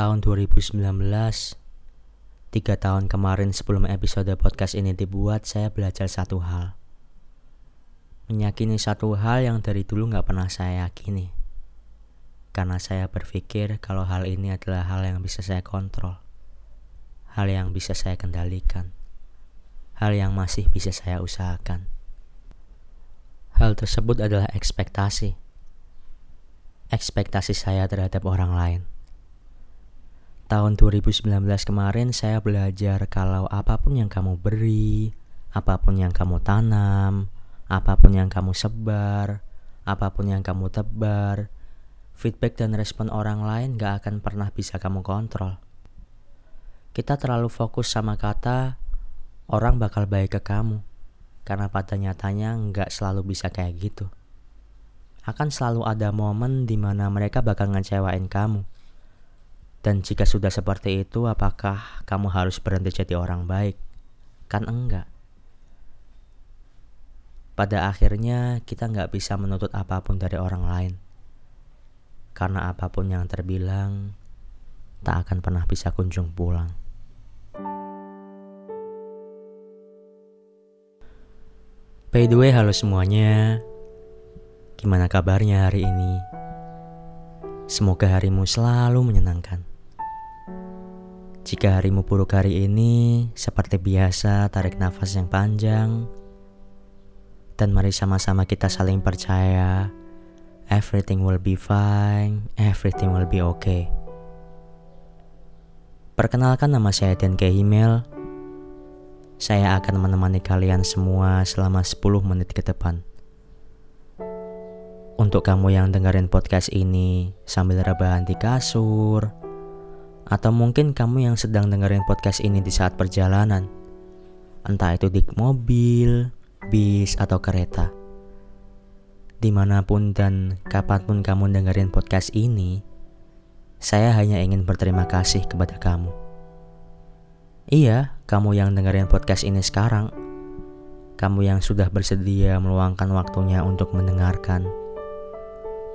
tahun 2019 Tiga tahun kemarin sebelum episode podcast ini dibuat Saya belajar satu hal. Menyakini satu hal yang dari dulu gak pernah saya yakini. Karena saya berpikir kalau hal ini adalah hal yang bisa saya kontrol Hal yang bisa saya kendalikan Hal yang masih bisa saya usahakan. Hal tersebut adalah ekspektasi. Ekspektasi saya terhadap orang lain. Tahun 2019 kemarin saya belajar kalau apa pun yang kamu beri, apa pun yang kamu tanam, apa pun yang kamu sebar, apa pun yang kamu tebar, feedback dan respon orang lain gak akan pernah bisa kamu kontrol. Kita terlalu fokus sama kata orang bakal baik ke kamu, karena pada nyatanya nggak selalu bisa kayak gitu akan selalu ada momen di mana mereka bakal ngecewain kamu. Dan jika sudah seperti itu, apakah kamu harus berhenti jadi orang baik? Kan enggak. Pada akhirnya, kita nggak bisa menuntut apa pun dari orang lain. Karena apa pun yang terbilang, tak akan pernah bisa kunjung pulang. By the way, halo semuanya. Gimana kabarnya hari ini? Semoga harimu selalu menyenangkan. Jika harimu buruk hari ini, seperti biasa, tarik nafas yang panjang, dan mari sama-sama kita saling percaya. Everything will be fine, everything will be okay. Perkenalkan nama saya Dan Kehimel. Saya akan menemani kalian semua selama 10 menit ke depan. Untuk kamu yang dengerin podcast ini sambil rebahan di kasur, atau mungkin kamu yang sedang dengerin podcast ini di saat perjalanan, entah itu di mobil, bis, atau kereta. Di mana pun dan kapan pun kamu dengerin podcast ini, saya hanya ingin berterima kasih kepada kamu. Iya, kamu yang dengerin podcast ini sekarang, kamu yang sudah bersedia meluangkan waktunya untuk mendengarkan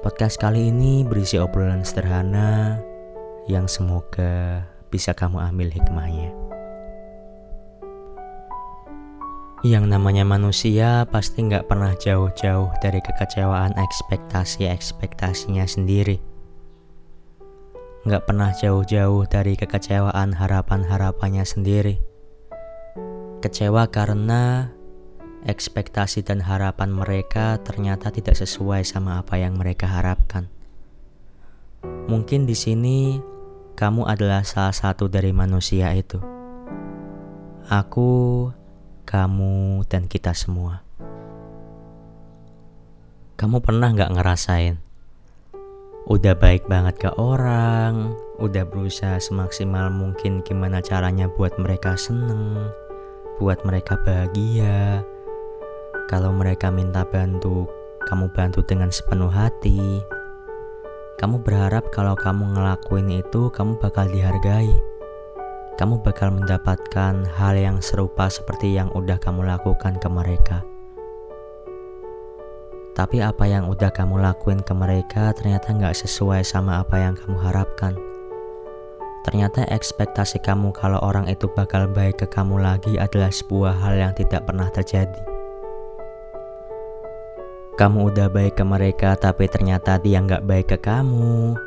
Podcast kali ini berisi obrolan sederhana yang semoga bisa kamu ambil hikmahnya. Yang namanya manusia pasti nggak pernah jauh-jauh dari kekecewaan ekspektasi-ekspektasinya sendiri. Nggak pernah jauh-jauh dari kekecewaan harapan-harapannya sendiri. Kecewa karena ekspektasi dan harapan mereka ternyata tidak sesuai sama apa yang mereka harapkan. Mungkin di sini kamu adalah salah satu dari manusia itu. Aku, kamu, dan kita semua. Kamu pernah nggak ngerasain? Udah baik banget ke orang, udah berusaha semaksimal mungkin gimana caranya buat mereka seneng, buat mereka bahagia, kalau mereka minta bantu, kamu bantu dengan sepenuh hati. Kamu berharap kalau kamu ngelakuin itu, kamu bakal dihargai. Kamu bakal mendapatkan hal yang serupa seperti yang udah kamu lakukan ke mereka. Tapi apa yang udah kamu lakuin ke mereka ternyata nggak sesuai sama apa yang kamu harapkan. Ternyata ekspektasi kamu kalau orang itu bakal baik ke kamu lagi adalah sebuah hal yang tidak pernah terjadi. Kamu udah baik ke mereka tapi ternyata dia nggak baik ke kamu.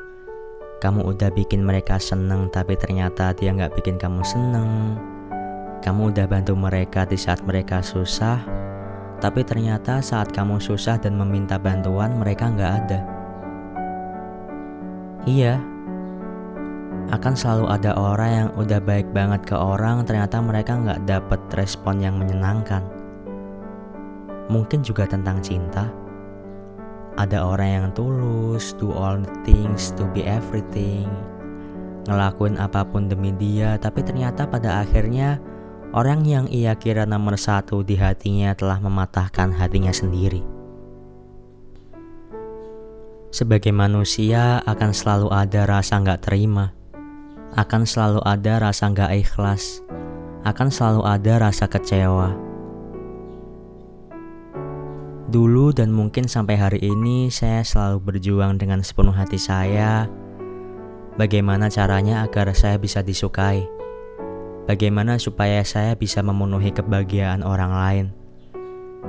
Kamu udah bikin mereka seneng tapi ternyata dia nggak bikin kamu seneng. Kamu udah bantu mereka di saat mereka susah, tapi ternyata saat kamu susah dan meminta bantuan mereka nggak ada. Iya, akan selalu ada orang yang udah baik banget ke orang, ternyata mereka nggak dapet respon yang menyenangkan mungkin juga tentang cinta. Ada orang yang tulus, do all the things, to be everything, ngelakuin apa pun demi dia, tapi ternyata pada akhirnya orang yang ia kira nomor satu di hatinya telah mematahkan hatinya sendiri. Sebagai manusia akan selalu ada rasa nggak terima, akan selalu ada rasa nggak ikhlas, akan selalu ada rasa kecewa Dulu dan mungkin sampai hari ini saya selalu berjuang dengan sepenuh hati saya Bagaimana caranya agar saya bisa disukai? Bagaimana supaya saya bisa memenuhi kebahagiaan orang lain?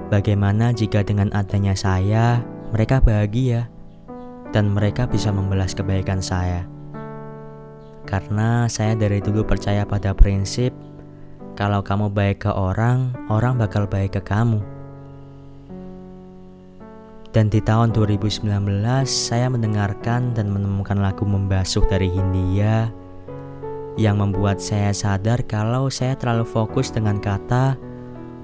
Bagaimana jika dengan adanya saya, mereka bahagia dan mereka bisa membalas kebaikan saya? Karena saya dari dulu percaya pada prinsip kalau kamu baik ke orang, orang bakal baik ke kamu. Dan di tahun 2019 saya mendengarkan dan menemukan lagu Membasuh dari Hindia yang membuat saya sadar kalau saya terlalu fokus dengan kata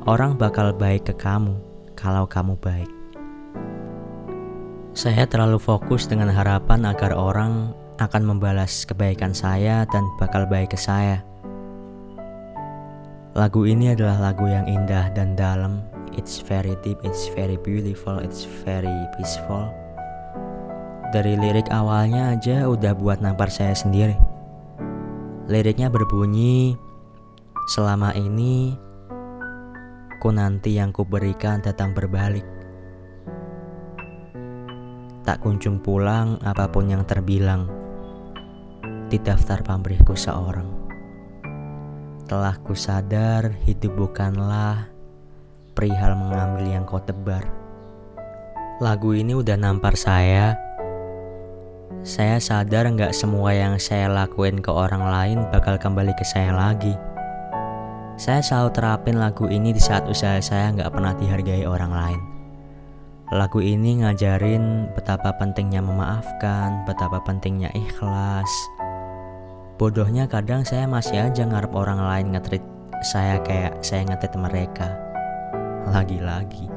orang bakal baik ke kamu kalau kamu baik. Saya terlalu fokus dengan harapan agar orang akan membalas kebaikan saya dan bakal baik ke saya. Lagu ini adalah lagu yang indah dan dalam It's very deep, it's very beautiful, it's very peaceful. Dari lirik awalnya aja udah buat nampar saya sendiri. Liriknya berbunyi, selama ini ku nanti yang ku berikan datang berbalik. Tak kunjung pulang apa pun yang terbilang di daftar pamrihku seorang. Telah ku sadar hidup bukanlah perihal mengambil yang kau tebar. Lagu ini udah nampar saya. Saya sadar nggak semua yang saya lakuin ke orang lain bakal kembali ke saya lagi. Saya selalu terapin lagu ini di saat usaha saya nggak pernah dihargai orang lain. Lagu ini ngajarin betapa pentingnya memaafkan, betapa pentingnya ikhlas. Bodohnya kadang saya masih aja ngarep orang lain ngetrit saya kayak saya ngetrit mereka lagi-lagi.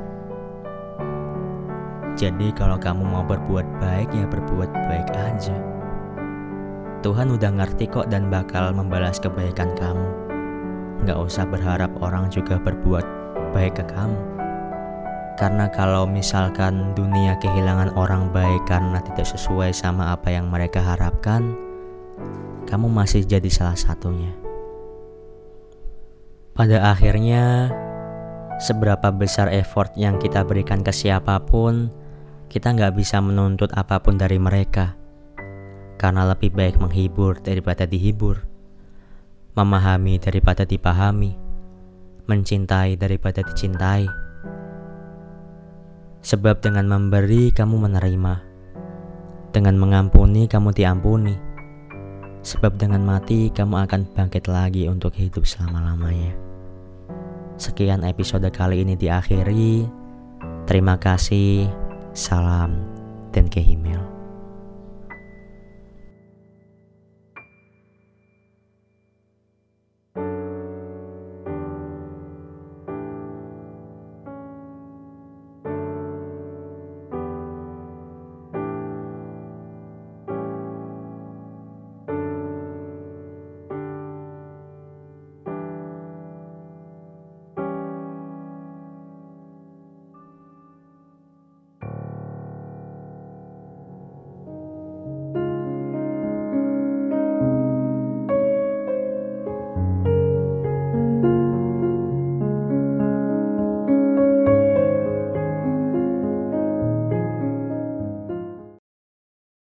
Jadi kalau kamu mau berbuat baik ya berbuat baik aja. Tuhan udah ngerti kok dan bakal membalas kebaikan kamu. Gak usah berharap orang juga berbuat baik ke kamu. Karena kalau misalkan dunia kehilangan orang baik karena tidak sesuai sama apa yang mereka harapkan, kamu masih jadi salah satunya. Pada akhirnya, seberapa besar effort yang kita berikan ke siapa pun, kita nggak bisa menuntut apa pun dari mereka. Karena lebih baik menghibur daripada dihibur, memahami daripada dipahami, mencintai daripada dicintai. Sebab dengan memberi kamu menerima, dengan mengampuni kamu diampuni. Sebab dengan mati kamu akan bangkit lagi untuk hidup selama-lamanya. Sekian episode kali ini diakhiri. Terima kasih, salam, dan kehimil.